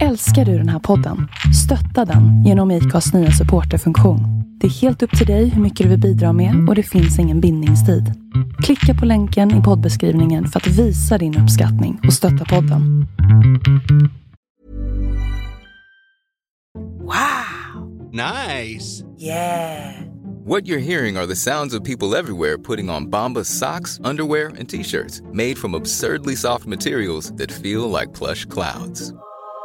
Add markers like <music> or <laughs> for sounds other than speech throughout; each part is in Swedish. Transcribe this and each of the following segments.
Älskar du den här podden? Stötta den genom IKAs nya supporterfunktion. Det är helt upp till dig hur mycket du vill bidra med och det finns ingen bindningstid. Klicka på länken i poddbeskrivningen för att visa din uppskattning och stötta podden. Wow! Nice! Yeah! What you're hearing are the sounds of people everywhere putting on Bombas socks, underwear, and t-shirts made from absurdly soft materials that feel like plush clouds.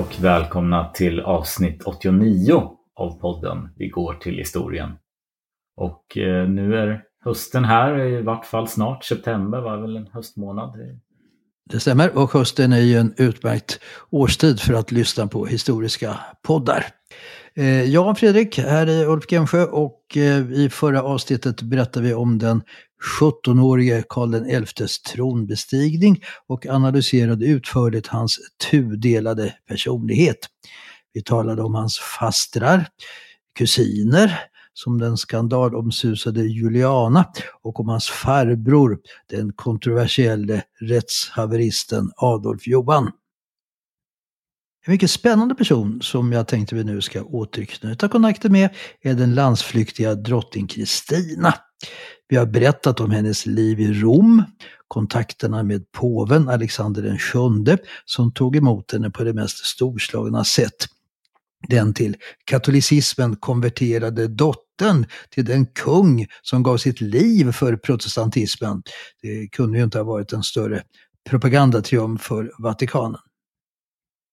Och välkomna till avsnitt 89 av podden Vi går till historien. Och eh, nu är hösten här, i vart fall snart. September var väl en höstmånad. Det stämmer och hösten är ju en utmärkt årstid för att lyssna på historiska poddar. Eh, Fredrik, här är Ulf Gemsjö och eh, i förra avsnittet berättade vi om den 17-årige Karl XIs tronbestigning och analyserade utförligt hans tudelade personlighet. Vi talade om hans fastrar, kusiner, som den skandalomsusade Juliana och om hans farbror, den kontroversielle rättshaveristen Adolf Johan. En mycket spännande person som jag tänkte vi nu ska återknyta kontakten med är den landsflyktiga drottning Kristina. Vi har berättat om hennes liv i Rom, kontakterna med påven Alexander VII som tog emot henne på det mest storslagna sätt. Den till katolicismen konverterade dottern till den kung som gav sitt liv för protestantismen. Det kunde ju inte ha varit en större propagandatriumf för Vatikanen.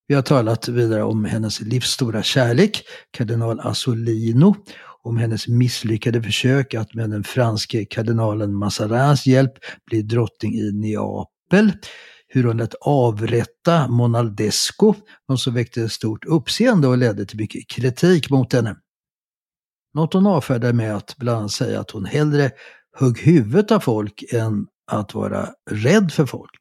Vi har talat vidare om hennes livsstora kärlek, kardinal Assolino, om hennes misslyckade försök att med den franske kardinalen Mazarins hjälp bli drottning i Neapel, hur hon lät avrätta Monaldesco, något som väckte stort uppseende och ledde till mycket kritik mot henne. Något hon avfärdade med att bland annat säga att hon hellre högg huvudet av folk än att vara rädd för folk.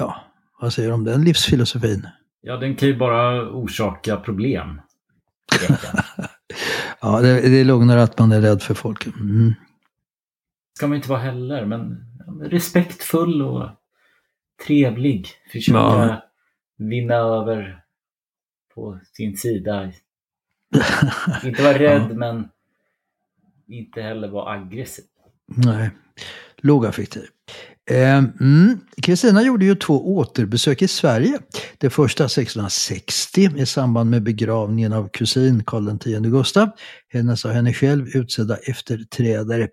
Ja, vad säger du om den livsfilosofin? Ja, den kan ju bara orsaka problem. <laughs> ja, det, det är lugnare att man är rädd för folk. Mm. ska man inte vara heller, men respektfull och trevlig. Försöka Ja. vinna över på sin sida. <laughs> inte vara rädd, men inte heller vara aggressiv. Nej, lågaffektiv. Kristina mm. Kristina gjorde ju två återbesök i Sverige. Det första 1660 i samband med begravningen av kusin Karl X Gustav, hennes av henne själv utsedda efterträdare.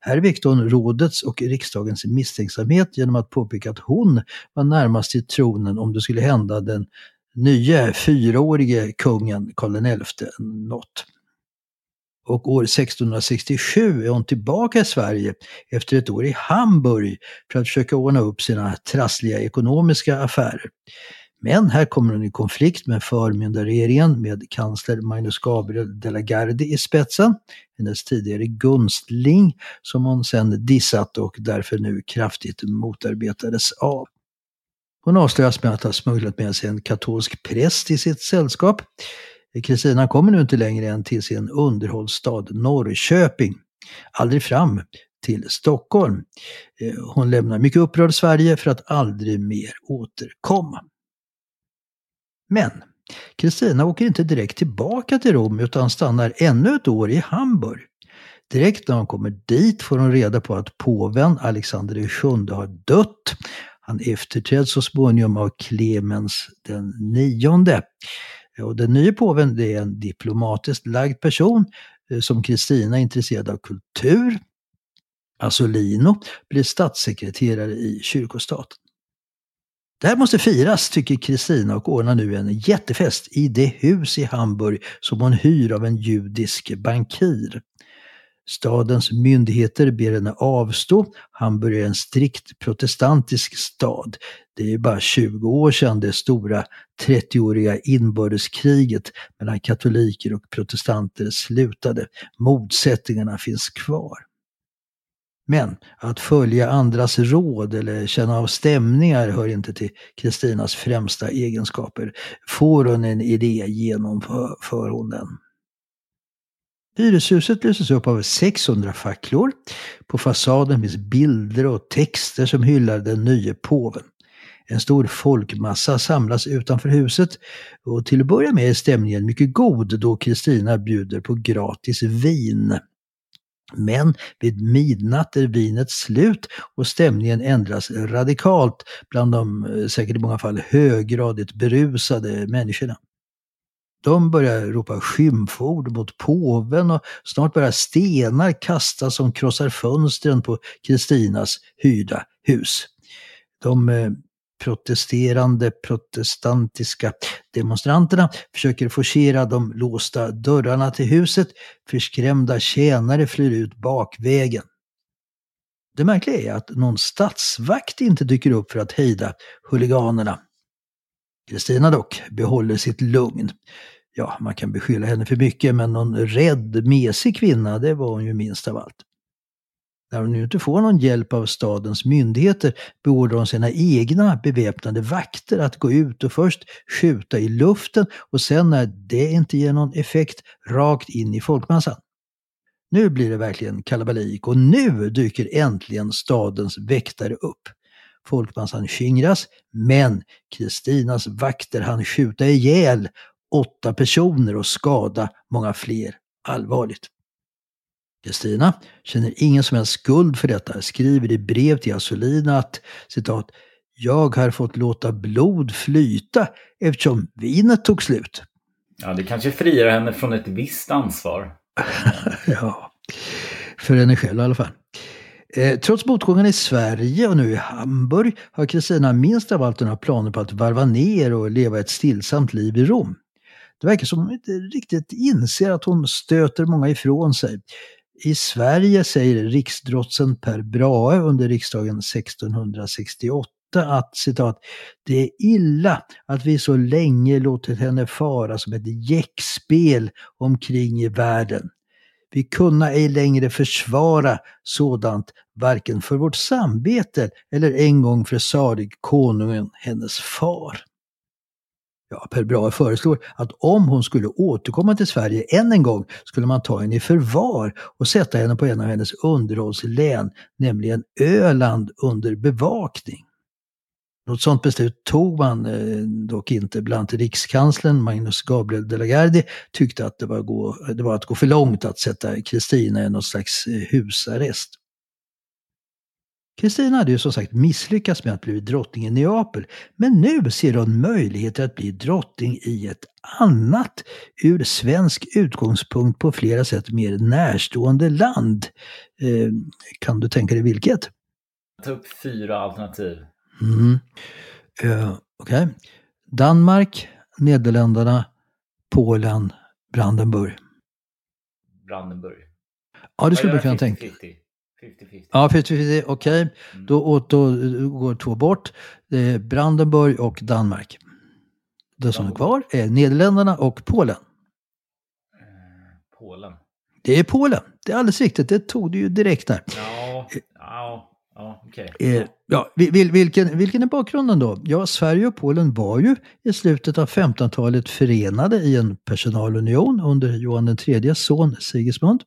Här väckte hon rådets och riksdagens misstänksamhet genom att påpeka att hon var närmast till tronen om det skulle hända den nye fyraårige kungen Karl XI något. Och år 1667 är hon tillbaka i Sverige efter ett år i Hamburg för att försöka ordna upp sina trassliga ekonomiska affärer. Men här kommer hon i konflikt med förmyndarregeringen med kansler Magnus Gabriel de la Gardie i spetsen, hennes tidigare gunstling som hon sedan dissat och därför nu kraftigt motarbetades av. Hon avslöjas med att ha smugglat med sig en katolsk präst i sitt sällskap. Kristina kommer nu inte längre än till sin underhållsstad Norrköping. Aldrig fram till Stockholm. Eh, hon lämnar mycket upprörd Sverige för att aldrig mer återkomma. Men Kristina åker inte direkt tillbaka till Rom utan stannar ännu ett år i Hamburg. Direkt när hon kommer dit får hon reda på att påven Alexander VII har dött. Han efterträds så småningom av Clemens den nionde. Och den nya påven det är en diplomatiskt lagd person eh, som Kristina är intresserad av kultur. Alltså Assolino blir statssekreterare i kyrkostaten. Det här måste firas, tycker Kristina och ordnar nu en jättefest i det hus i Hamburg som hon hyr av en judisk bankir. Stadens myndigheter ber henne avstå. Hamburg är en strikt protestantisk stad. Det är bara 20 år sedan det stora 30-åriga inbördeskriget mellan katoliker och protestanter slutade. Motsättningarna finns kvar. Men att följa andras råd eller känna av stämningar hör inte till Kristinas främsta egenskaper. Får hon en idé genomför hon den. Hyreshuset lyses upp av 600 facklor. På fasaden finns bilder och texter som hyllar den nye påven. En stor folkmassa samlas utanför huset och till att börja med är stämningen mycket god då Kristina bjuder på gratis vin. Men vid midnatt är vinet slut och stämningen ändras radikalt bland de eh, säkert i många fall höggradigt berusade människorna. De börjar ropa skymford mot påven och snart börjar stenar kastas som krossar fönstren på Kristinas hyrda hus. De eh, protesterande protestantiska demonstranterna försöker forcera de låsta dörrarna till huset. Förskrämda tjänare flyr ut bakvägen. Det märkliga är att någon statsvakt inte dyker upp för att hejda huliganerna. Kristina dock behåller sitt lugn. Ja, man kan beskylla henne för mycket, men någon rädd, mesig kvinna, det var hon ju minst av allt. När hon nu inte får någon hjälp av stadens myndigheter beordrar hon sina egna beväpnade vakter att gå ut och först skjuta i luften och sen när det inte ger någon effekt rakt in i folkmassan. Nu blir det verkligen kalabalik och nu dyker äntligen stadens väktare upp. Folkmassan skingras, men Kristinas vakter hann skjuta ihjäl åtta personer och skada många fler allvarligt. Kristina känner ingen som helst skuld för detta, skriver i brev till Assolina att citat jag har fått låta blod flyta eftersom vinet tog slut. Ja, det kanske friar henne från ett visst ansvar. <laughs> ja, för henne själv i alla fall. Eh, trots motgången i Sverige och nu i Hamburg har Kristina minst av allt några planer på att varva ner och leva ett stillsamt liv i Rom. Det verkar som hon inte riktigt inser att hon stöter många ifrån sig. I Sverige säger riksdrotsen Per Brahe under riksdagen 1668 att citat, det är illa att vi så länge låtit henne fara som ett jäckspel omkring i världen. Vi kunna ej längre försvara sådant, varken för vårt samvete eller en gång för salig konungen, hennes far. Ja, Per Brahe föreslår att om hon skulle återkomma till Sverige än en gång skulle man ta henne i förvar och sätta henne på en av hennes underhållslän, nämligen Öland, under bevakning. Något sådant beslut tog man eh, dock inte. Bland annat rikskanslern Magnus Gabriel de la Gardie tyckte att det var, gå, det var att gå för långt att sätta Kristina i något slags eh, husarrest. Kristina hade ju som sagt misslyckats med att bli drottning i Neapel, men nu ser hon möjligheter att bli drottning i ett annat, ur svensk utgångspunkt på flera sätt mer närstående land. Eh, kan du tänka dig vilket? Ta upp fyra alternativ. Mm. Uh, Okej. Okay. Danmark, Nederländerna, Polen, Brandenburg. Brandenburg. Ja, det skulle man kunna tänka. 50-50. Ja, 50-50, okej. Okay. Mm. Då, då går två bort. Är Brandenburg och Danmark. Det som är kvar är Nederländerna och Polen. Eh, Polen. Det är Polen. Det är alldeles riktigt. Det tog du ju direkt där. Ja, ja. Ja, okay. eh, ja, vilken, vilken är bakgrunden då? Ja, Sverige och Polen var ju i slutet av 1500-talet förenade i en personalunion under Johan IIIs son Sigismund.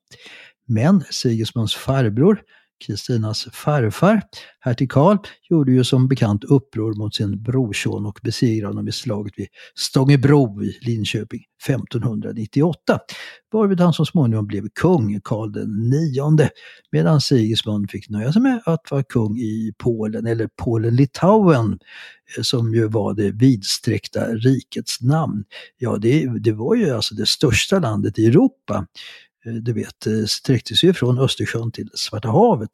Men Sigismunds farbror, Kristinas farfar, hertig Karl, gjorde ju som bekant uppror mot sin brorson och besegrade honom i slaget vid Stångebro i Linköping 1598. Varvid han så småningom blev kung, Karl den nionde, medan Sigismund fick nöja sig med att vara kung i Polen, eller Polen-Litauen, eh, som ju var det vidsträckta rikets namn. Ja, det, det var ju alltså det största landet i Europa. Eh, du vet, eh, sträckte sig från Östersjön till Svarta havet.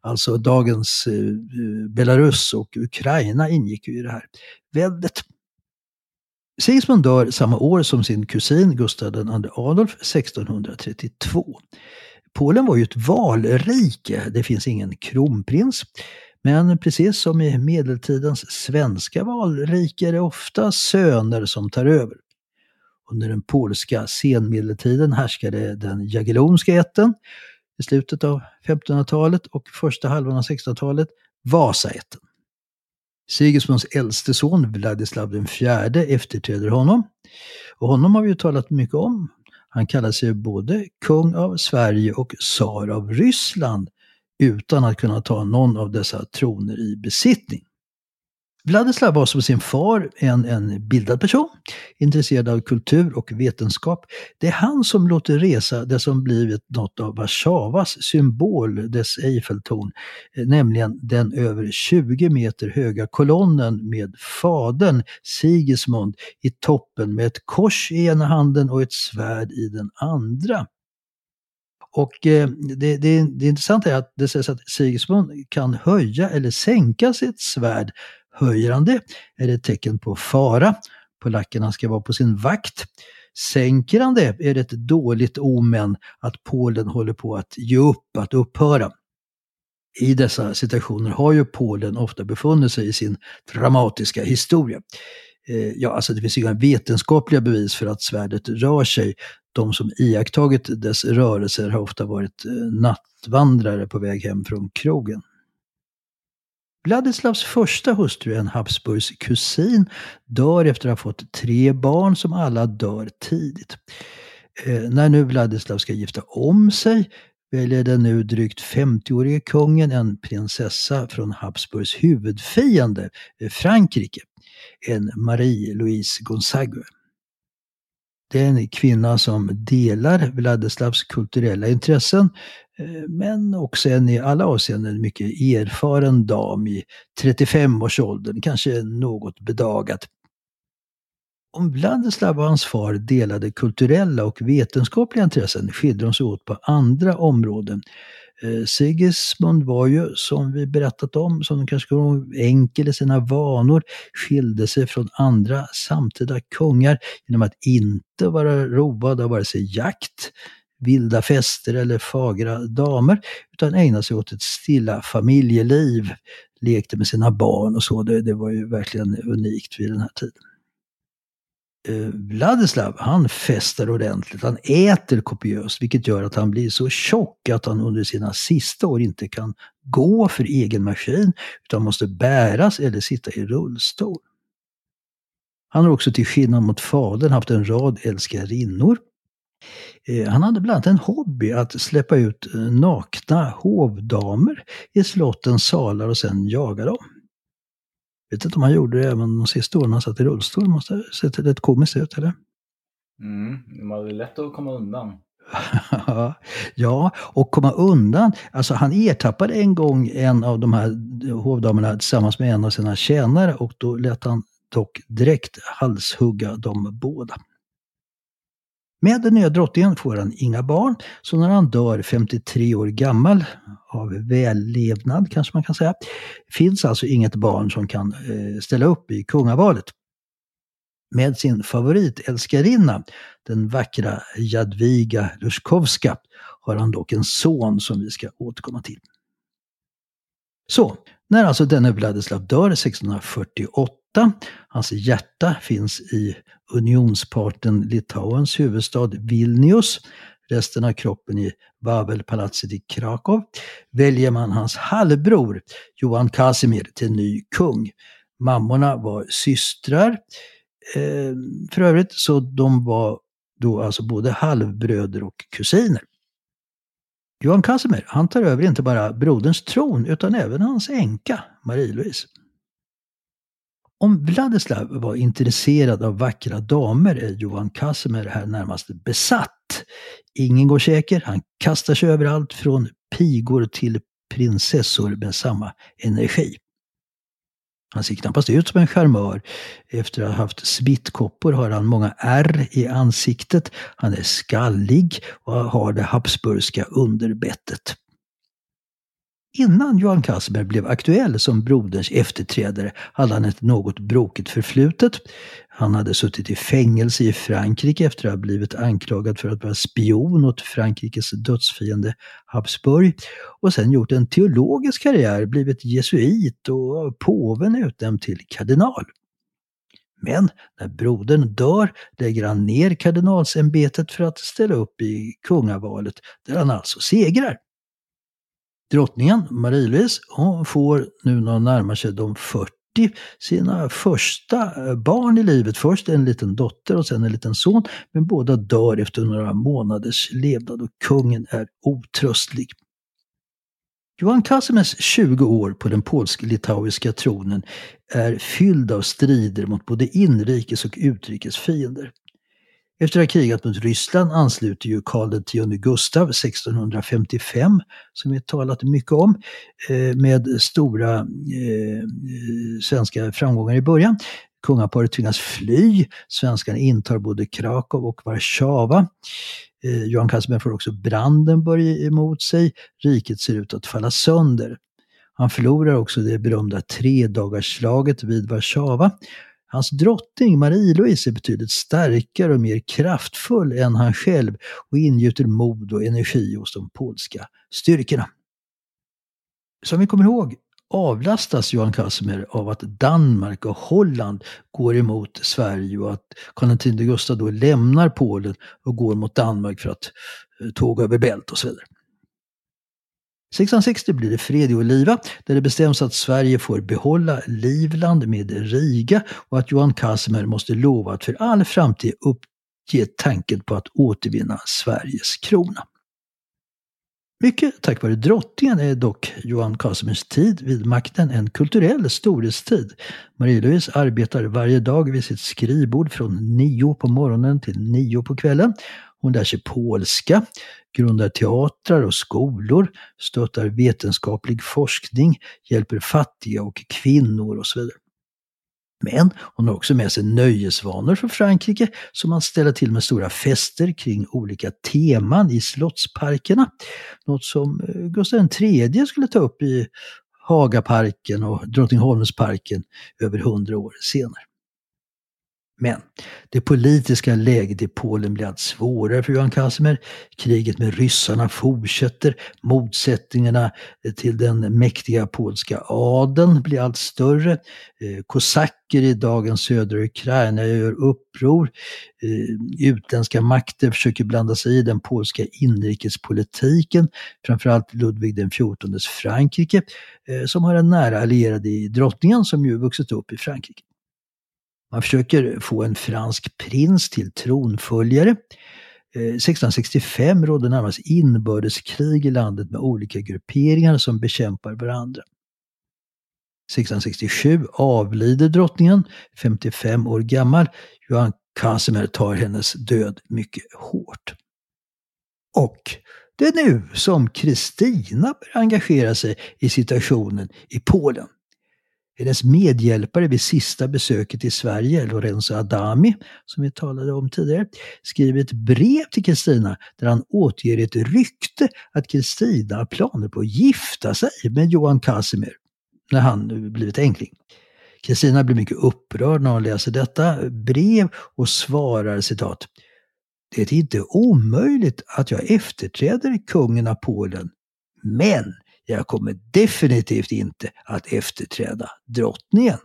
Alltså dagens eh, Belarus och Ukraina ingick ju i det här väldet. Sigismund dör samma år som sin kusin Gustav II Adolf 1632. Polen var ju ett valrike, det finns ingen kronprins. Men precis som i medeltidens svenska valrike är det ofta söner som tar över. Under den polska senmedeltiden härskade den Jagellonska ätten i slutet av 1500-talet och första halvan av 1600-talet Vasaätten. Sigismunds äldste son Vladislav IV efterträder honom. Och honom har vi ju talat mycket om. Han kallar sig både kung av Sverige och tsar av Ryssland utan att kunna ta någon av dessa troner i besittning. Vladislav var som sin far en, en bildad person, intresserad av kultur och vetenskap. Det är han som låter resa det som blivit något av Warszawas symbol, dess Eiffeltorn, eh, nämligen den över 20 meter höga kolonnen med fadern Sigismund i toppen med ett kors i ena handen och ett svärd i den andra. Och eh, det, det, det intressanta är att det sägs att Sigismund kan höja eller sänka sitt svärd Höjer han det är det ett tecken på fara. Polackerna ska vara på sin vakt. Sänker han det är det ett dåligt omen att Polen håller på att ge upp, att upphöra. I dessa situationer har ju Polen ofta befunnit sig i sin dramatiska historia. Eh, ja, alltså det finns inga vetenskapliga bevis för att svärdet rör sig. De som iakttagit dess rörelser har ofta varit eh, nattvandrare på väg hem från krogen. Vladislavs första hustru, en Habsburgs kusin, dör efter att ha fått tre barn som alla dör tidigt. Eh, när nu Vladislav ska gifta om sig väljer den nu drygt 50-årige kungen en prinsessa från Habsburgs huvudfiende, eh, Frankrike, en Marie-Louise Gonzague. Det är en kvinna som delar Vladislavs kulturella intressen eh, men också en i alla avseenden mycket erfaren dam i 35-årsåldern, kanske något bedagat. Om Vladislav och hans far delade kulturella och vetenskapliga intressen skilde de sig åt på andra områden. Eh, Sigismund var ju, som vi berättat om, som kanske kommer enkel i sina vanor, skilde sig från andra samtida kungar genom att inte vara road av vare sig jakt, vilda fester eller fagra damer, utan ägnade sig åt ett stilla familjeliv, lekte med sina barn och så. Det, det var ju verkligen unikt vid den här tiden. Eh, Vladislav, han festar ordentligt, han äter kopiöst, vilket gör att han blir så tjock att han under sina sista år inte kan gå för egen maskin, utan måste bäras eller sitta i rullstol. Han har också till skillnad mot fadern haft en rad älskarinnor eh, han hade bland annat en hobby att släppa ut eh, nakna hovdamer i slottens salar och sen jaga dem. Jag vet inte om han gjorde det även de sista åren han satt i rullstol. Måste ha sett rätt komiskt ut, eller? Mm, det var lätt att komma undan. <laughs> ja, och komma undan. Alltså han ertappade en gång en av de här hovdamerna tillsammans med en av sina tjänare och då lät han dock direkt halshugga dem båda. Med den nya drottningen får han inga barn, så när han dör 53 år gammal, av vällevnad kanske man kan säga, finns alltså inget barn som kan eh, ställa upp i kungavalet. Med sin favoritälskarinna, den vackra Jadwiga Luskowska, har han dock en son som vi ska återkomma till. Så, när alltså denne Vladislav dör 1648, hans hjärta finns i unionsparten Litauens huvudstad Vilnius, resten av kroppen i Wawelpalatset i Krakow, väljer man hans halvbror Johan Casimir till ny kung. Mammorna var systrar eh, för övrigt, så de var då alltså både halvbröder och kusiner. Johan Casimir, han tar över inte bara broderns tron utan även hans änka, Marie-Louise. Om Vladislav var intresserad av vackra damer är Johan Casimir här närmast besatt. Ingen går säker, han kastar sig överallt från pigor till prinsessor med samma energi. Han ser knappast ut som en charmör. Efter att ha haft smittkoppor har han många ärr i ansiktet. Han är skallig och har det habsburgska underbettet. Innan Johan Casimir blev aktuell som broderns efterträdare hade han ett något brokigt förflutet. Han hade suttit i fängelse i Frankrike efter att ha blivit anklagad för att vara spion åt Frankrikes dödsfiende Habsburg och sen gjort en teologisk karriär, blivit jesuit och påven utnämnd till kardinal. Men när brodern dör lägger han ner kardinalsämbetet för att ställa upp i kungavalet där han alltså segrar. Drottningen Marie-Louise hon får nu när hon närmar sig de 40 sina första eh, barn i livet. Först en liten dotter och sen en liten son. Men båda dör efter några månaders levnad och kungen är otröstlig. Johan Kazimierz 20 år på den polsk-litauiska tronen är fylld av strider mot både inrikes och utrikes fiender. Efter att ha krigat mot Ryssland ansluter ju Karl X Gustav 1655, som vi talat mycket om, eh, med stora eh, svenska framgångar i början. Kungaparet tvingas fly, svenskarna intar både Krakow och Warszawa. Eh, Johan Casimir får också Brandenburg emot sig, riket ser ut att falla sönder. Han förlorar också det berömda tredagarsslaget vid Warszawa Hans drottning Marie-Louise är betydligt starkare och mer kraftfull än han själv och ingjuter mod och energi hos de polska styrkorna. Som vi kommer ihåg avlastas Johan Casimir av att Danmark och Holland går emot Sverige och att Karl X Gustav då lämnar Polen och går mot Danmark för att eh, tåga över bält och så vidare. 1660 blir det fred i Oliva där det bestäms att Sverige får behålla Livland med Riga och att Johan Casimir måste lova att för all framtid uppge tanken på att återvinna Sveriges krona. Mycket tack vare drottningen är dock Johan Casimirs tid vid makten en kulturell storhetstid. Marie-Louise arbetar varje dag vid sitt skrivbord från nio på morgonen till nio på kvällen. Hon lär sig polska, grundar teatrar och skolor, stöttar vetenskaplig forskning, hjälper fattiga och kvinnor och så vidare. Men hon har också med sig nöjesvanor från Frankrike som man ställer till med stora fester kring olika teman i slottsparkerna. Något som eh, Gustav III skulle ta upp i Hagaparken och Drottningholmsparken över hundra år senare. Men det politiska läget i Polen blir allt svårare för Johan Casimir. Kriget med ryssarna fortsätter. Motsättningarna eh, till den mäktiga polska adeln blir allt större. Eh, kosacker i dagens södra Ukraina gör uppror. Eh, utländska makter försöker blanda sig i den polska inrikespolitiken. Framförallt Ludvig XIVs Frankrike som har en nära allierad i drottningen som ju vuxit upp i Frankrike. Man försöker få en fransk prins till tronföljare. Eh, 1665 råder närmast inbördeskrig i landet med olika grupperingar som bekämpar varandra. 1667 avlider drottningen, 55 år gammal. Johan Casimir tar hennes död mycket hårt. Och det är nu som Kristina börjar engagera sig i situationen i Polen. Hennes medhjälpare vid sista besöket i Sverige, Lorenzo Adami, som vi talade om tidigare, skriver ett brev till Kristina där han återger ett rykte att Kristina har planer på att gifta sig med Johan Casimir när han nu blivit enkling. Kristina blir mycket upprörd när hon läser detta brev och svarar citat Det är inte omöjligt att jag efterträder kungen av Polen, men jag kommer definitivt inte att efterträda drottningen.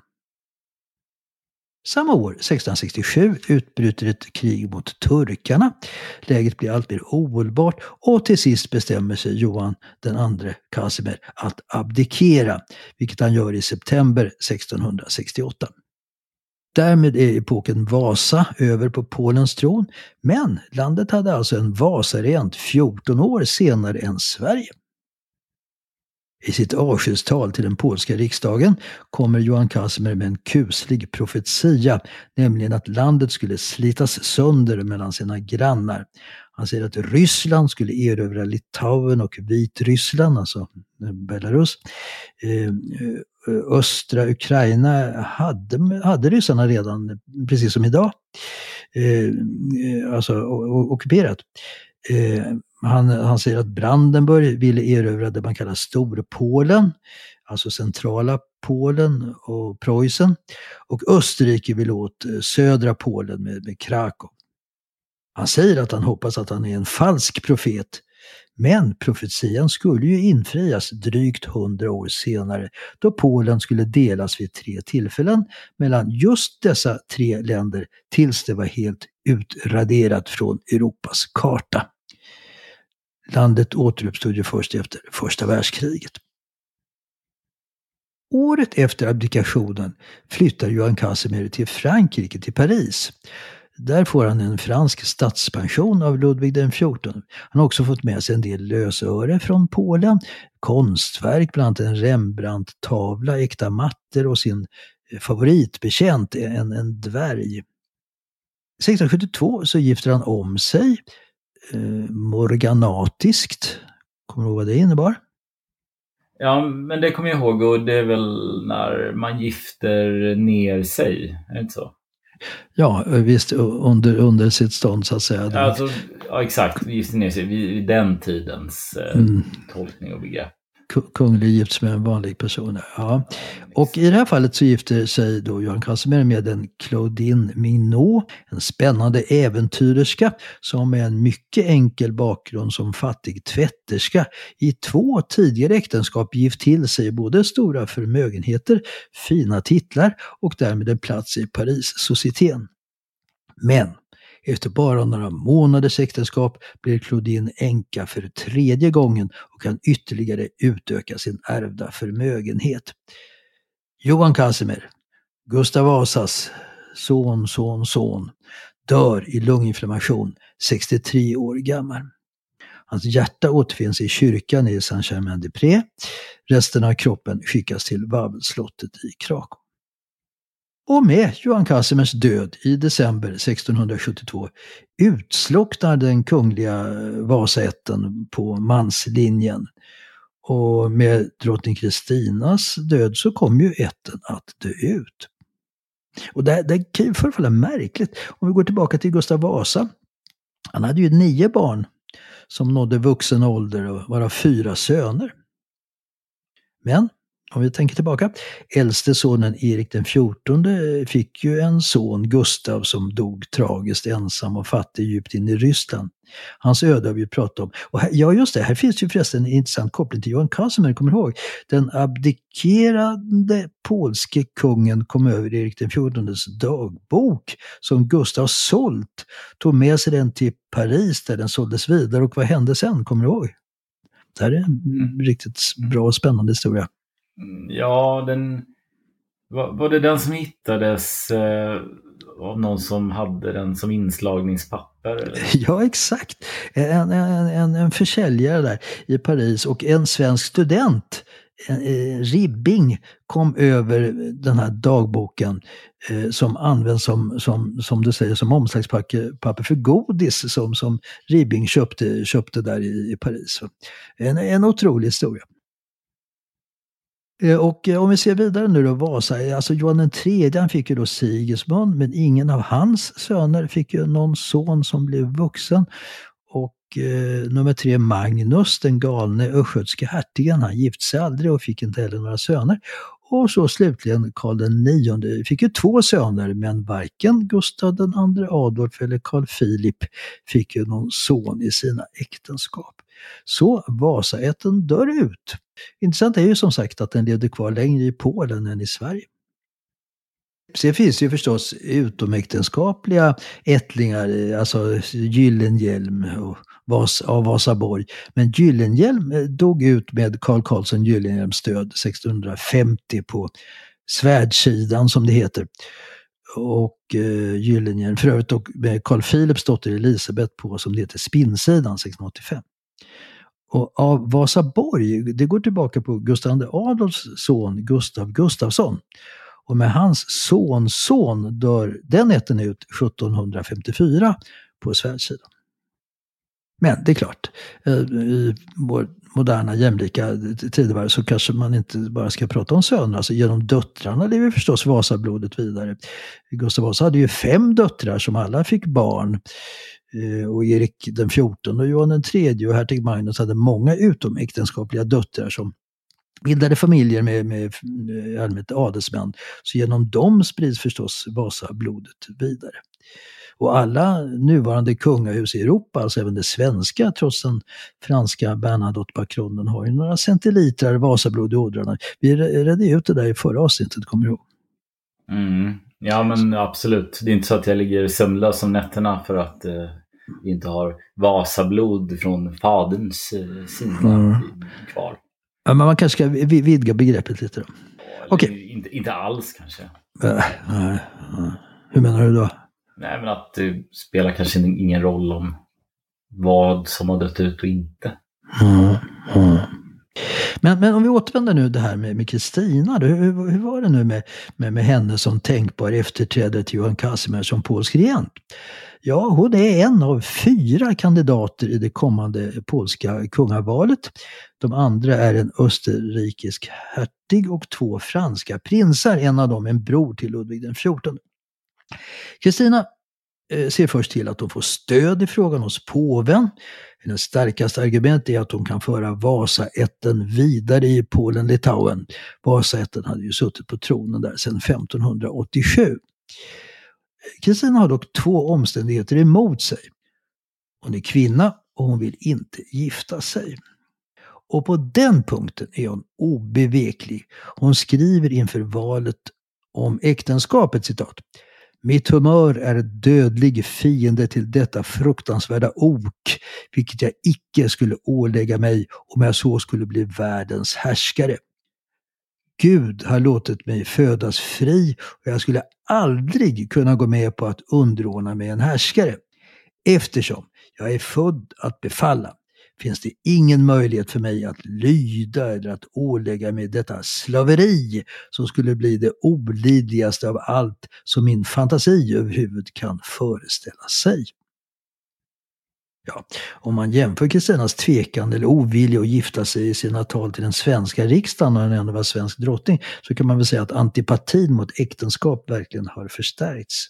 Samma år, 1667, utbryter ett krig mot turkarna. Läget blir alltmer ohållbart och till sist bestämmer sig Johan II Casimir att abdikera, vilket han gör i september 1668. Därmed är epoken Vasa över på Polens tron, men landet hade alltså en Vasaregent 14 år senare än Sverige. I sitt avskedstal till den polska riksdagen kommer Johan Casimir med en kuslig profetia, nämligen att landet skulle slitas sönder mellan sina grannar. Han säger att Ryssland skulle erövra Litauen och Vitryssland, alltså Belarus. Eh, eh, östra Ukraina hade, hade ryssarna redan, precis som idag, eh, alltså ockuperat. Eh, han, han säger att Brandenburg ville erövra det man kallar Storpolen, alltså centrala Polen och Preussen. Och Österrike vill åt eh, södra Polen med, med Krakow. Han säger att han hoppas att han är en falsk profet. Men profetian skulle ju infrias drygt hundra år senare då Polen skulle delas vid tre tillfällen mellan just dessa tre länder tills det var helt utraderat från Europas karta. Landet återuppstod ju först efter första världskriget. Året efter abdikationen flyttar Johan Casimir till Frankrike, till Paris. Där får han en fransk statspension av Ludvig XIV. Han har också fått med sig en del lösöre från Polen, konstverk, bland annat en Rembrandt-tavla, äkta mattor och sin favoritbekänt, en, en dvärg. 1672 så gifter han om sig eh, morganatiskt. Kommer du ihåg vad det innebar? Ja, men det kommer jag ihåg och det är väl när man gifter ner sig, är det inte så? Ja, visst under, under sitt stånd så att säga. Ja, alltså, ja exakt, gifter ner sig vid den tidens eh, mm. tolkning och begrepp kunglig gifts med en vanlig person. Ja. Och i det här fallet så gifter sig då Johan Casimir med en Claudine Mignot. en spännande äventyrerska som med en mycket enkel bakgrund som fattig tvätterska i två tidigare äktenskap gift till sig både stora förmögenheter, fina titlar och därmed en plats i Paris societeten. Men efter bara några månaders äktenskap blir Claudine änka för tredje gången och kan ytterligare utöka sin ärvda förmögenhet. Johan Casimir, Gustav Vasas son, son, son, dör i lunginflammation 63 år gammal. Hans hjärta återfinns i kyrkan i Saint-Germain-des-Prés. Resten av kroppen skickas till Wawelslottet i Krakow. Och med Johan Casimers död i december 1672 utslocknar den kungliga eh, Vasaätten på manslinjen. Och med drottning Kristinas död så kom ju ätten att dö ut. Och det, det kan ju förefalla märkligt. Om vi går tillbaka till Gustav Vasa. Han hade ju nio barn som nådde vuxen ålder och varav fyra söner. Men om vi tänker tillbaka, äldste sonen Erik den XIV fick ju en son, Gustav, som dog tragiskt ensam och fattig djupt in i Ryssland. Hans öde har vi pratat om. Och här, ja, just det, här finns ju förresten en intressant koppling till Johan Casimir, kommer ihåg? Den abdikerande polske kungen kom över Erik den XIVs dagbok som Gustav sålt, tog med sig den till Paris där den såldes vidare och vad hände sen, kommer du ihåg? Det här är en mm. riktigt bra och spännande historia. Mm, ja, den... Var, var det den som hittades eh, av någon som hade den som inslagningspapper? Eller? <laughs> Ja, exakt. En, en, en, en försäljare där i Paris och en svensk student eh, Ribbing kom över den här dagboken eh, som används som, som, som du säger, som omslagspapper för godis som, som Ribbing köpte, köpte där i, i Paris. En, en otrolig historia. Eh, och eh, om vi ser vidare nu då, Vasa, eh, alltså Johan III han fick ju då Sigismund, men ingen av hans söner fick ju någon son som blev vuxen. Och eh, nummer tre, Magnus, den galne östgötske hertigen, han gifte sig aldrig och fick inte heller några söner. Och så slutligen Karl IX fick ju två söner men varken Gustav II Adolf eller Karl Philip fick ju någon son i sina äktenskap. Så Vasaätten dör ut. Intressant är ju som sagt att den levde kvar längre i Polen än i Sverige. Sen finns det ju förstås utomäktenskapliga ättlingar, eh, alltså Gyllenhielm och Vas, av Vasaborg. Men Gyllenhielm eh, dog ut med Carl Carlsson Gyllenhielms död 1650 på svärdsidan som det heter. och eh, Gyllenhielm, för övrigt och med Carl Philips dotter Elisabeth på som det heter Spinnsidan 1685. Och av Vasaborg, det går tillbaka på Gustav II Adolfs son Gustav Gustafsson. Och med hans sonson dör den ätten ut 1754 på svärdssidan. Men det är klart, eh, i vår moderna jämlika tidevarv så kanske man inte bara ska prata om söner. Alltså genom döttrarna lever förstås Vasablodet vidare. Gustav Vasa hade ju fem döttrar som alla fick barn. Eh, och Erik den XIV och Johan den tredje och hertig Magnus hade många utomäktenskapliga döttrar som bildade familjer med, med, med eh, allmänt adelsmän. Så genom dem sprids förstås Vasablodet vidare. Och alla nuvarande kungahus i Europa, alltså även det svenska, trots den franska Bernadotte-bakgrunden, har ju några centilitrar Vasablod i ådrarna. Vi redde ut det där i förra avsnittet, kommer du ihåg? Mm. Ja men absolut. Det är inte så att jag ligger sömnlös om nätterna för att eh, inte har Vasablod från faderns eh, sida mm. kvar. Ja, men man kanske ska vidga begreppet lite då. Okej. Okay. Inte, inte alls kanske. Äh, nej, nej. Hur menar du då? Nej, men att det spelar kanske ingen roll om vad som har dött ut och inte. Mm, mm. Men, men om vi återvänder nu det här med Kristina, hur, hur, var det nu med, med, med henne som tänkbar efterträdare till Johan Casimir som polsk regent? Ja, hon är en av fyra kandidater i det kommande polska kungavalet. De andra är en österrikisk hertig och två franska prinsar, en av dem en bror till Ludvig den XIV. Kristina eh, ser först till att hon får stöd i frågan hos påven. Hennes starkaste argument är att hon kan föra Vasaätten vidare i Polen-Litauen. Vasaätten hade ju suttit på tronen där sedan 1587. Kristina har dock två omständigheter emot sig. Hon är kvinna och hon vill inte gifta sig. Och på den punkten är hon obeveklig. Hon skriver inför valet om äktenskapet citat. Mitt humör är dödlig fiende till detta fruktansvärda ok, vilket jag icke skulle ålägga mig om jag så skulle bli världens härskare. Gud har låtit mig födas fri och jag skulle aldrig kunna gå med på att underordna mig en härskare. Eftersom jag är född att befalla finns det ingen möjlighet för mig att lyda eller att ålägga mig detta slaveri som skulle bli det olidligaste av allt som min fantasi överhuvud kan föreställa sig. Ja, om man jämför Kristinas tvekan eller ovilja att gifta sig i sina tal till den svenska riksdagen när hon ändå var svensk drottning så kan man väl säga att antipatin mot äktenskap verkligen har förstärkts.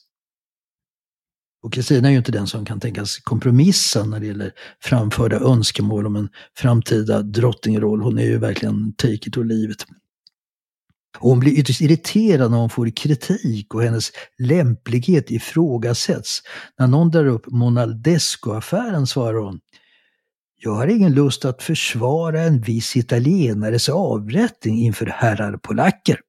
Och Kristina är ju inte den som kan tänkas kompromissa när det gäller framförda önskemål om en framtida drottningroll. Hon är ju verkligen take it or leave it. Och hon blir ytterst irriterad när hon får kritik och hennes lämplighet ifrågasätts. När någon drar upp Monaldesco-affären svarar hon jag har ingen lust att försvara en viss italienares avrättning inför herrar polacker.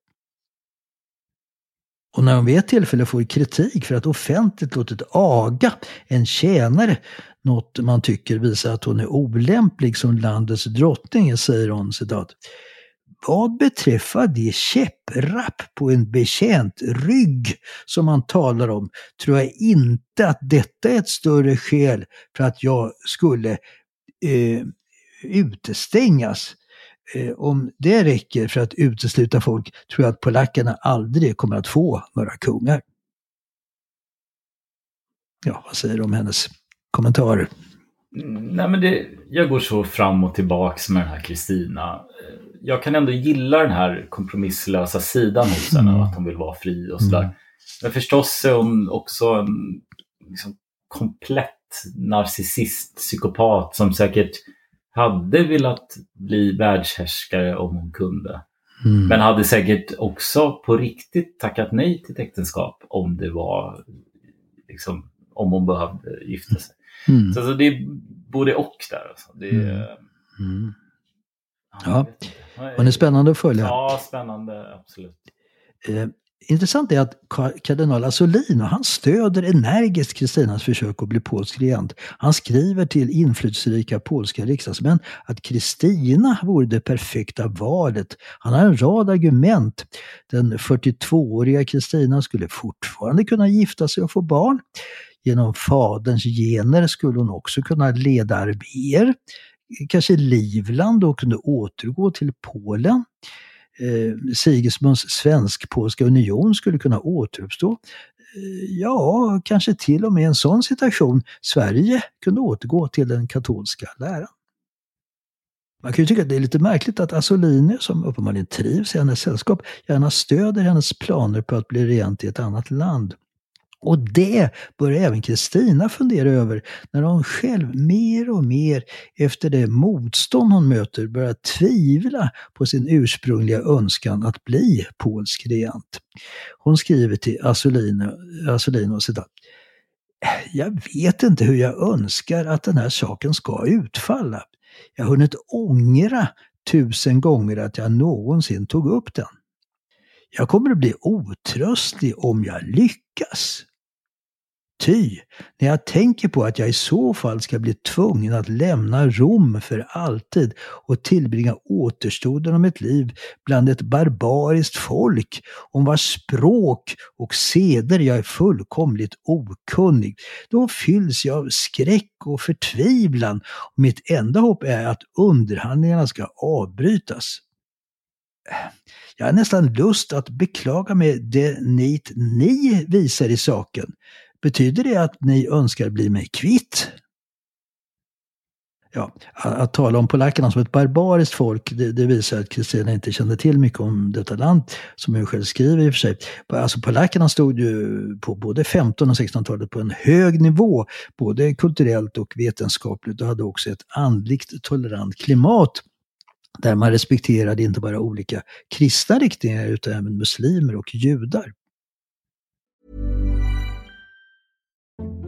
Och när hon vid ett tillfälle får kritik för att offentligt låtit aga en tjänare, något man tycker visar att hon är olämplig som landets drottning, säger hon citat. Vad beträffar det käpprapp på en betjänt rygg som man talar om tror jag inte att detta är ett större skäl för att jag skulle eh, utestängas eh, om det räcker för att utesluta folk tror jag att polackerna aldrig kommer att få några kungar. Ja, vad säger du om hennes kommentarer? Nej, men det, jag går så fram och tillbaks med den här Kristina. Jag kan ändå gilla den här kompromisslösa sidan hos henne, mm. att hon vill vara fri och sådär. Mm. Men förstås är hon också en liksom, komplett narcissist, psykopat som säkert hade velat bli världshärskare om hon kunde. Mm. Men hade säkert också på riktigt tackat nej till ett äktenskap om det var liksom, om hon behövde gifta sig. Mm. Så alltså, det är både och där. Alltså. Det är, mm. Ja, hon är spännande att följa. Ja, spännande, absolut. Eh, Intressant är att kardinal Asolino han stöder energiskt Kristinas försök att bli polsk regent. Han skriver till inflytelserika polska riksdagsmän att Kristina vore det perfekta valet. Han har en rad argument. Den 42-åriga Kristina skulle fortfarande kunna gifta sig och få barn. Genom faderns gener skulle hon också kunna leda arméer. Kanske Livland och kunde återgå till Polen eh, Sigismunds svensk-polska union skulle kunna återuppstå. Eh, ja, kanske till och med i en sån situation Sverige kunde återgå till den katolska läran. Man kan ju tycka att det är lite märkligt att Asolini, som uppenbarligen trivs i hennes sällskap, gärna stöder hennes planer på att bli regent i ett annat land. Och det börjar även Kristina fundera över när hon själv mer och mer efter det motstånd hon möter börjar tvivla på sin ursprungliga önskan att bli polsk regent. Hon skriver till Assolino, Asolino citat, jag vet inte hur jag önskar att den här saken ska utfalla. Jag har hunnit ångra tusen gånger att jag någonsin tog upp den. Jag kommer att bli otröstlig om jag lyckas. Ty, när jag tänker på att jag i så fall ska bli tvungen att lämna Rom för alltid och tillbringa återstoden av mitt liv bland ett barbariskt folk om vars språk och seder jag är fullkomligt okunnig, då fylls jag av skräck och förtvivlan och mitt enda hopp är att underhandlingarna ska avbrytas. Jag har nästan lust att beklaga mig det nit ni visar i saken, Betyder det att ni önskar bli mig kvitt? Ja, att tala om polackerna som ett barbariskt folk, det, det, visar att Kristina inte kände till mycket om detta land, som hon själv skriver i och för sig. Alltså polackerna stod ju på både 15 och 1600-talet på en hög nivå, både kulturellt och vetenskapligt och hade också ett andligt tolerant klimat där man respekterade inte bara olika kristna riktningar utan även muslimer och judar.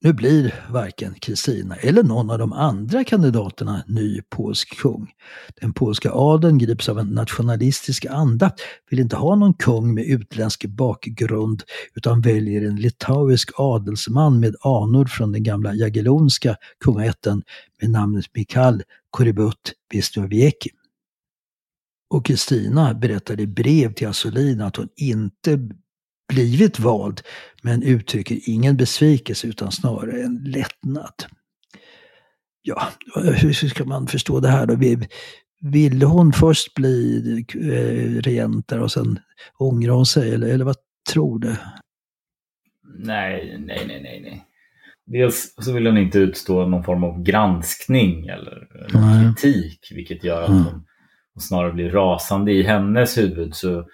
Nu blir varken Kristina eller någon av de andra kandidaterna ny polsk kung. Den polska adeln grips av en nationalistisk anda, vill inte ha någon kung med utländsk bakgrund utan väljer en litauisk adelsman med anor från den gamla jagellonska kungaätten med namnet Mikhail Koribut Wisłowiecki. Och Kristina berättade i brev till Assolin att hon inte blivit vald men uttrycker ingen besvikelse utan snarare en lättnad. Ja, hur ska man förstå det här då? Ville hon först bli eh, regent och sen ångra hon sig eller, eller vad tror du? Nej, nej, nej, nej, nej. Dels så vill hon inte utstå någon form av granskning eller kritik vilket gör att hon, hon snarare blir rasande i hennes huvud. Så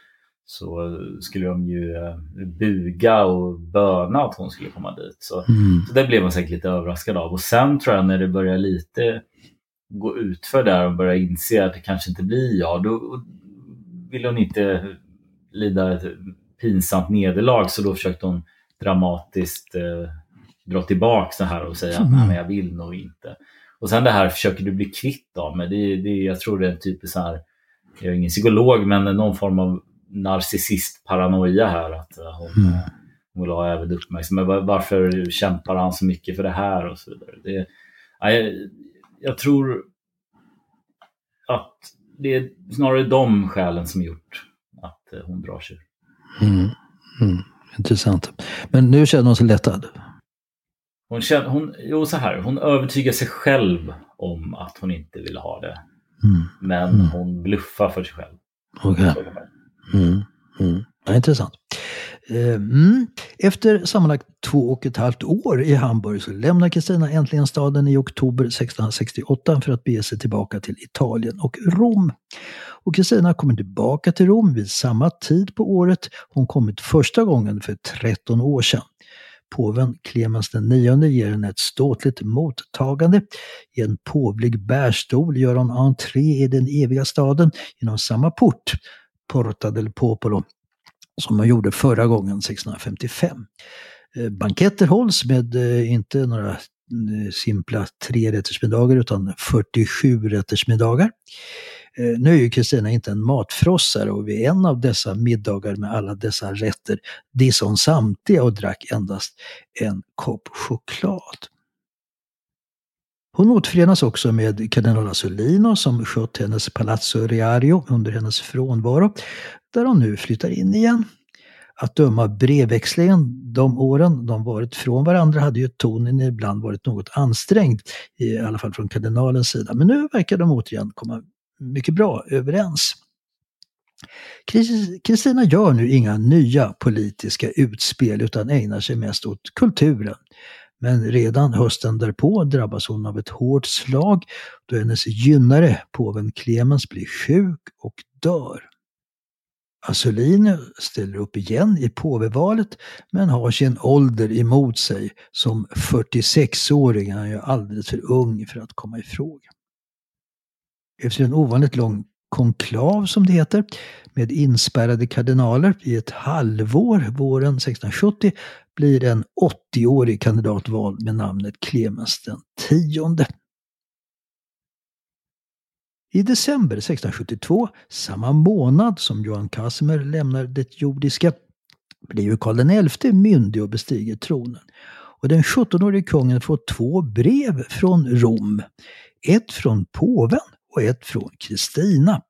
så skulle de ju eh, buga och böna att hon skulle komma dit. Så, mm. så det blev man säkert lite överraskad av. Och sen tror jag när det börjar lite gå utför där och börja inse att det kanske inte blir jag, då vill hon inte lida ett pinsamt nederlag så då försökte hon dramatiskt eh, dra tillbaka det här och säga mm. att jag vill nog inte. Och sen det här, försöker du bli kvitt av mig? Det, det, jag tror det är en typisk här, jag är ingen psykolog, men någon form av narcissist-paranoia här. Att eh, hon, mm. hon vill ha även uppmärksamhet. Varför kämpar han så mycket för det här och så vidare. Det, jag, jag tror att det är snarare de skälen som gjort att eh, hon drar sig mm. Mm. Intressant. Men nu känner hon sig lättad? Hon, känner, hon, jo, så här, hon övertygar sig själv om att hon inte vill ha det. Mm. Men mm. hon bluffar för sig själv. Okay. Mm, mm. Ja, intressant. Eh, mm. Efter sammanlagt två och ett halvt år i Hamburg så lämnar Kristina äntligen staden i oktober 1668 för att bege sig tillbaka till Italien och Rom. Och Kristina kommer tillbaka till Rom vid samma tid på året hon kommit första gången för 13 år sedan. Påven Clemens IX ger henne ett ståtligt mottagande. I en påvlig bärstol gör hon entré i den eviga staden genom samma port, Porta del Popolo, som man gjorde förra gången 1655. Eh, banketter hålls med eh, inte några eh, simpla trerättersmiddagar utan 47 rättersmiddagar. Nu är ju Kristina inte en matfrossare och vid en av dessa middagar med alla dessa rätter dissade hon samtliga och drack endast en kopp choklad. Hon återförenas också med kardinal Asolino som skött hennes Palazzo Riario under hennes frånvaro, där hon nu flyttar in igen. Att döma av brevväxlingen de åren de varit från varandra hade ju tonen ibland varit något ansträngd, i alla fall från kardinalens sida. Men nu verkar de återigen komma mycket bra överens. Kristina gör nu inga nya politiska utspel utan ägnar sig mest åt kulturen. Men redan hösten därpå drabbas hon av ett hårt slag då hennes gynnare, påven Clemens, blir sjuk och dör. Assolino ställer upp igen i påvevalet men har sin ålder emot sig. Som 46-åring är han ju alldeles för ung för att komma i fråga. Efter en ovanligt lång konklav som det heter, med inspärrade kardinaler i ett halvår våren 1670 blir en 80-årig kandidat vald med namnet Clemens den tionde. I december 1672, samma månad som Johan Casimir lämnar det jordiska, blir ju Karl XI myndig och bestiger tronen. Och den 17-årige kungen får två brev från Rom. Ett från påven och ett från Kristina.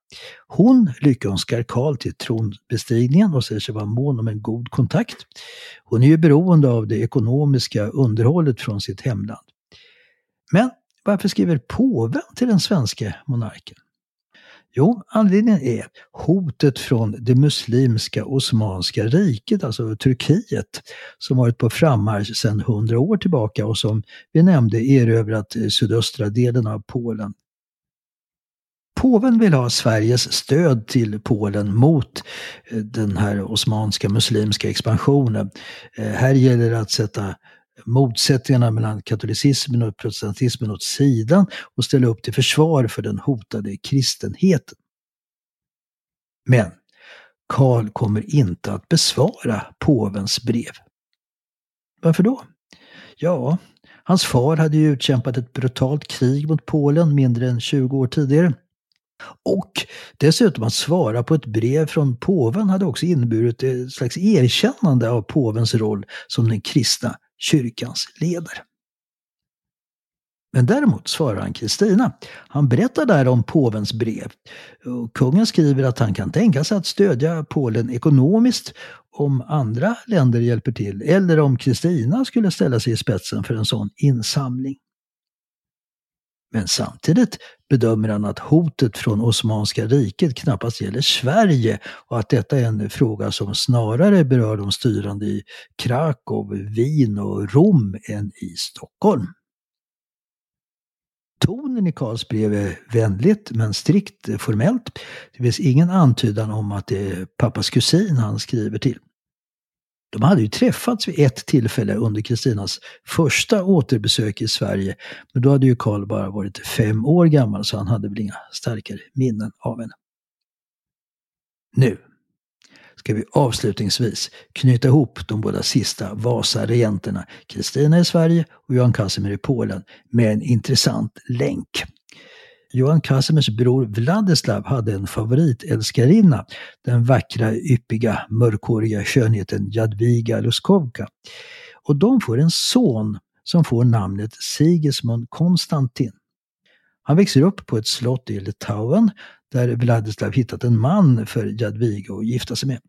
Hon lyckönskar Karl till tronbestigningen och säger sig vara mån om en god kontakt. Hon är ju beroende av det ekonomiska underhållet från sitt hemland. Men varför skriver påven till den svenska monarken? Jo, anledningen är hotet från det muslimska Osmanska riket, alltså Turkiet, som varit på frammarsch sedan hundra år tillbaka och som vi nämnde erövrat sydöstra delen av Polen. Påven vill ha Sveriges stöd till Polen mot eh, den här osmanska muslimska expansionen. Eh, här gäller det att sätta motsättningarna mellan katolicismen och protestantismen åt sidan och ställa upp till försvar för den hotade kristenheten. Men Karl kommer inte att besvara påvens brev. Varför då? Ja, hans far hade ju utkämpat ett brutalt krig mot Polen mindre än 20 år tidigare. Och dessutom att svara på ett brev från påven hade också inneburit ett slags erkännande av påvens roll som den kristna kyrkans ledare. Men däremot svarar han Kristina. Han berättar där om påvens brev. Kungen skriver att han kan tänka sig att stödja Polen ekonomiskt om andra länder hjälper till eller om Kristina skulle ställa sig i spetsen för en sån insamling. Men samtidigt bedömer han att hotet från Osmanska riket knappast gäller Sverige och att detta är en fråga som snarare berör de styrande i Krakow, Wien och Rom än i Stockholm. Tonen i Karls brev är vänligt men strikt formellt. Det finns ingen antydan om att det är pappas kusin han skriver till. De hade ju träffats vid ett tillfälle under Kristinas första återbesök i Sverige. Men då hade ju Karl bara varit fem år gammal så han hade väl inga starkare minnen av henne. Nu ska vi avslutningsvis knyta ihop de båda sista Vasa-regenterna, Kristina i Sverige och Johan Casimir i Polen, med en intressant länk. Johan Casimirs bror Vladislav hade en favoritälskarinna, den vackra, yppiga, mörkhåriga skönheten Jadwiga Luskovka. Och de får en son som får namnet Sigismund Konstantin. Han växer upp på ett slott i Litauen där Vladislav hittat en man för Jadwiga att gifta sig med.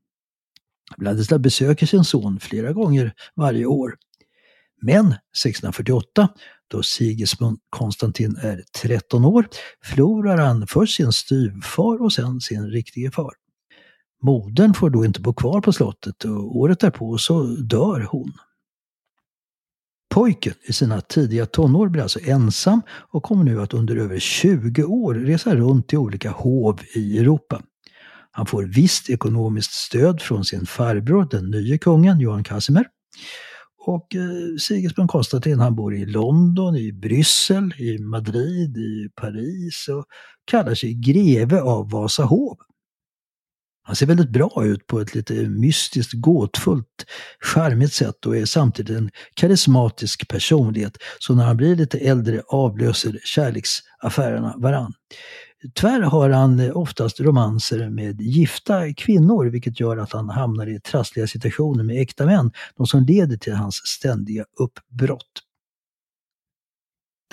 Vladislav besöker sin son flera gånger varje år. Men 1648 då Sigismund Konstantin är 13 år förlorar han först sin styvfar och sen sin riktige far. Modern får då inte bo kvar på slottet och året därpå så dör hon. Pojken i sina tidiga tonår blir alltså ensam och kommer nu att under över 20 år resa runt till olika hov i Europa. Han får visst ekonomiskt stöd från sin farbror, den nye kungen Johan Casimir. Och eh, Sigismund Konstantin han bor i London, i Bryssel, i Madrid, i Paris och kallar sig greve av Vasahov. Han ser väldigt bra ut på ett lite mystiskt, gåtfullt, charmigt sätt och är samtidigt en karismatisk personlighet. Så när han blir lite äldre avlöser kärleksaffärerna varann. Tyvärr har han oftast romanser med gifta kvinnor vilket gör att han hamnar i trassliga situationer med äkta män, de som leder till hans ständiga uppbrott.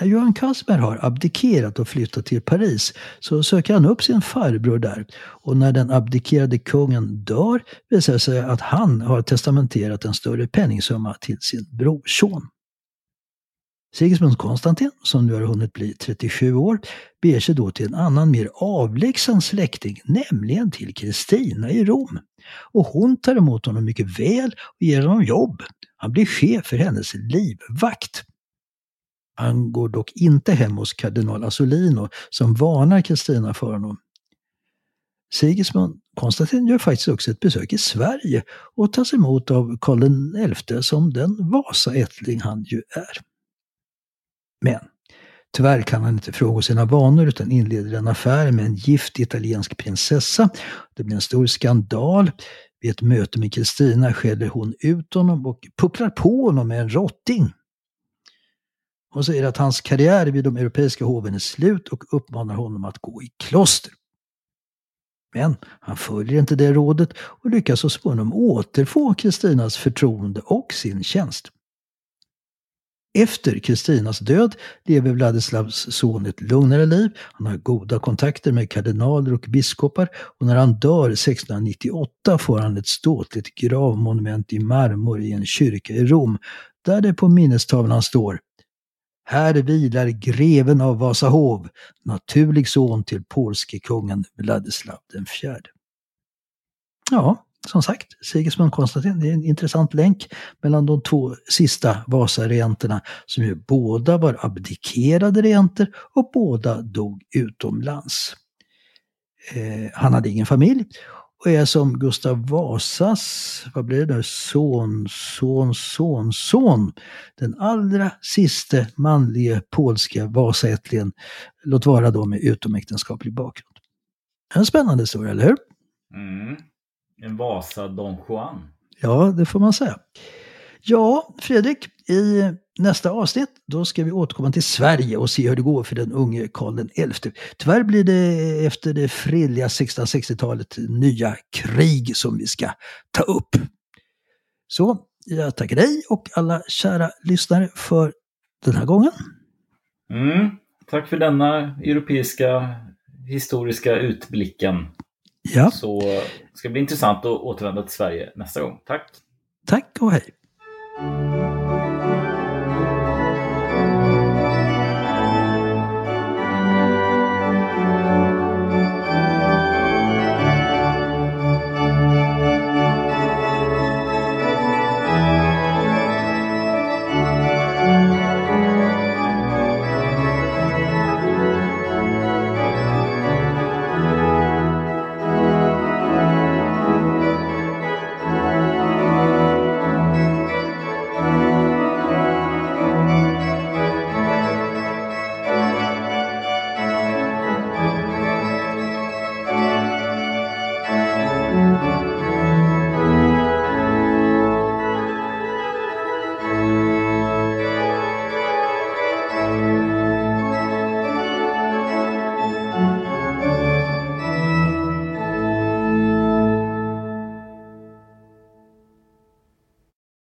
När Johan Casimir har abdikerat och flyttat till Paris så söker han upp sin farbror där och när den abdikerade kungen dör visar det sig att han har testamenterat en större penningsumma till sin brorson. Sigismund Konstantin, som nu har hunnit bli 37 år, beger sig då till en annan mer avlägsen släkting, nämligen till Kristina i Rom. Och hon tar emot honom mycket väl och ger honom jobb. Han blir chef för hennes livvakt. Han går dock inte hem hos kardinal Asolino som varnar Kristina för honom. Sigismund Konstantin gör faktiskt också ett besök i Sverige och tas emot av Karl XI som den Vasaättling han ju är. Men tyvärr kan han inte frångå sina vanor utan inleder en affär med en gift italiensk prinsessa. Det blir en stor skandal. Vid ett möte med Kristina skäller hon ut honom och pucklar på honom med en rotting. Hon säger att hans karriär vid de europeiska hoven är slut och uppmanar honom att gå i kloster. Men han följer inte det rådet och lyckas så småningom återfå Kristinas förtroende och sin tjänst. Efter Kristinas död lever Vladislavs son ett lugnare liv. Han har goda kontakter med kardinaler och biskopar och när han dör 1698 får han ett ståtligt gravmonument i marmor i en kyrka i Rom där det på minnestavlan står här vilar greven av Vasahov, naturlig son till polske kungen Vladislav den fjärde. Ja, som sagt, Sigismund Konstantin, det är en intressant länk mellan de två sista Vasaregenterna som ju båda var abdikerade regenter och båda dog utomlands. Eh, han hade ingen familj och är som Gustav Vasas, vad blir det nu, son, son, son, son. Den allra siste manlige polska Vasaättlingen, låt vara då med utomäktenskaplig bakgrund. En spännande historia, eller hur? Mm. En Vasa Don Juan. Ja, det får man säga. Ja, Fredrik, i nästa avsnitt då ska vi återkomma till Sverige och se hur det går för den unge Karl XI. Tyvärr blir det efter det fredliga 1660-talet nya krig som vi ska ta upp. Så jag tackar dig och alla kära lyssnare för den här gången. Mm. Tack för denna europeiska historiska utblicken. Ja. Så ska det bli intressant att återvända till Sverige nästa gång. Tack! Tack och hej!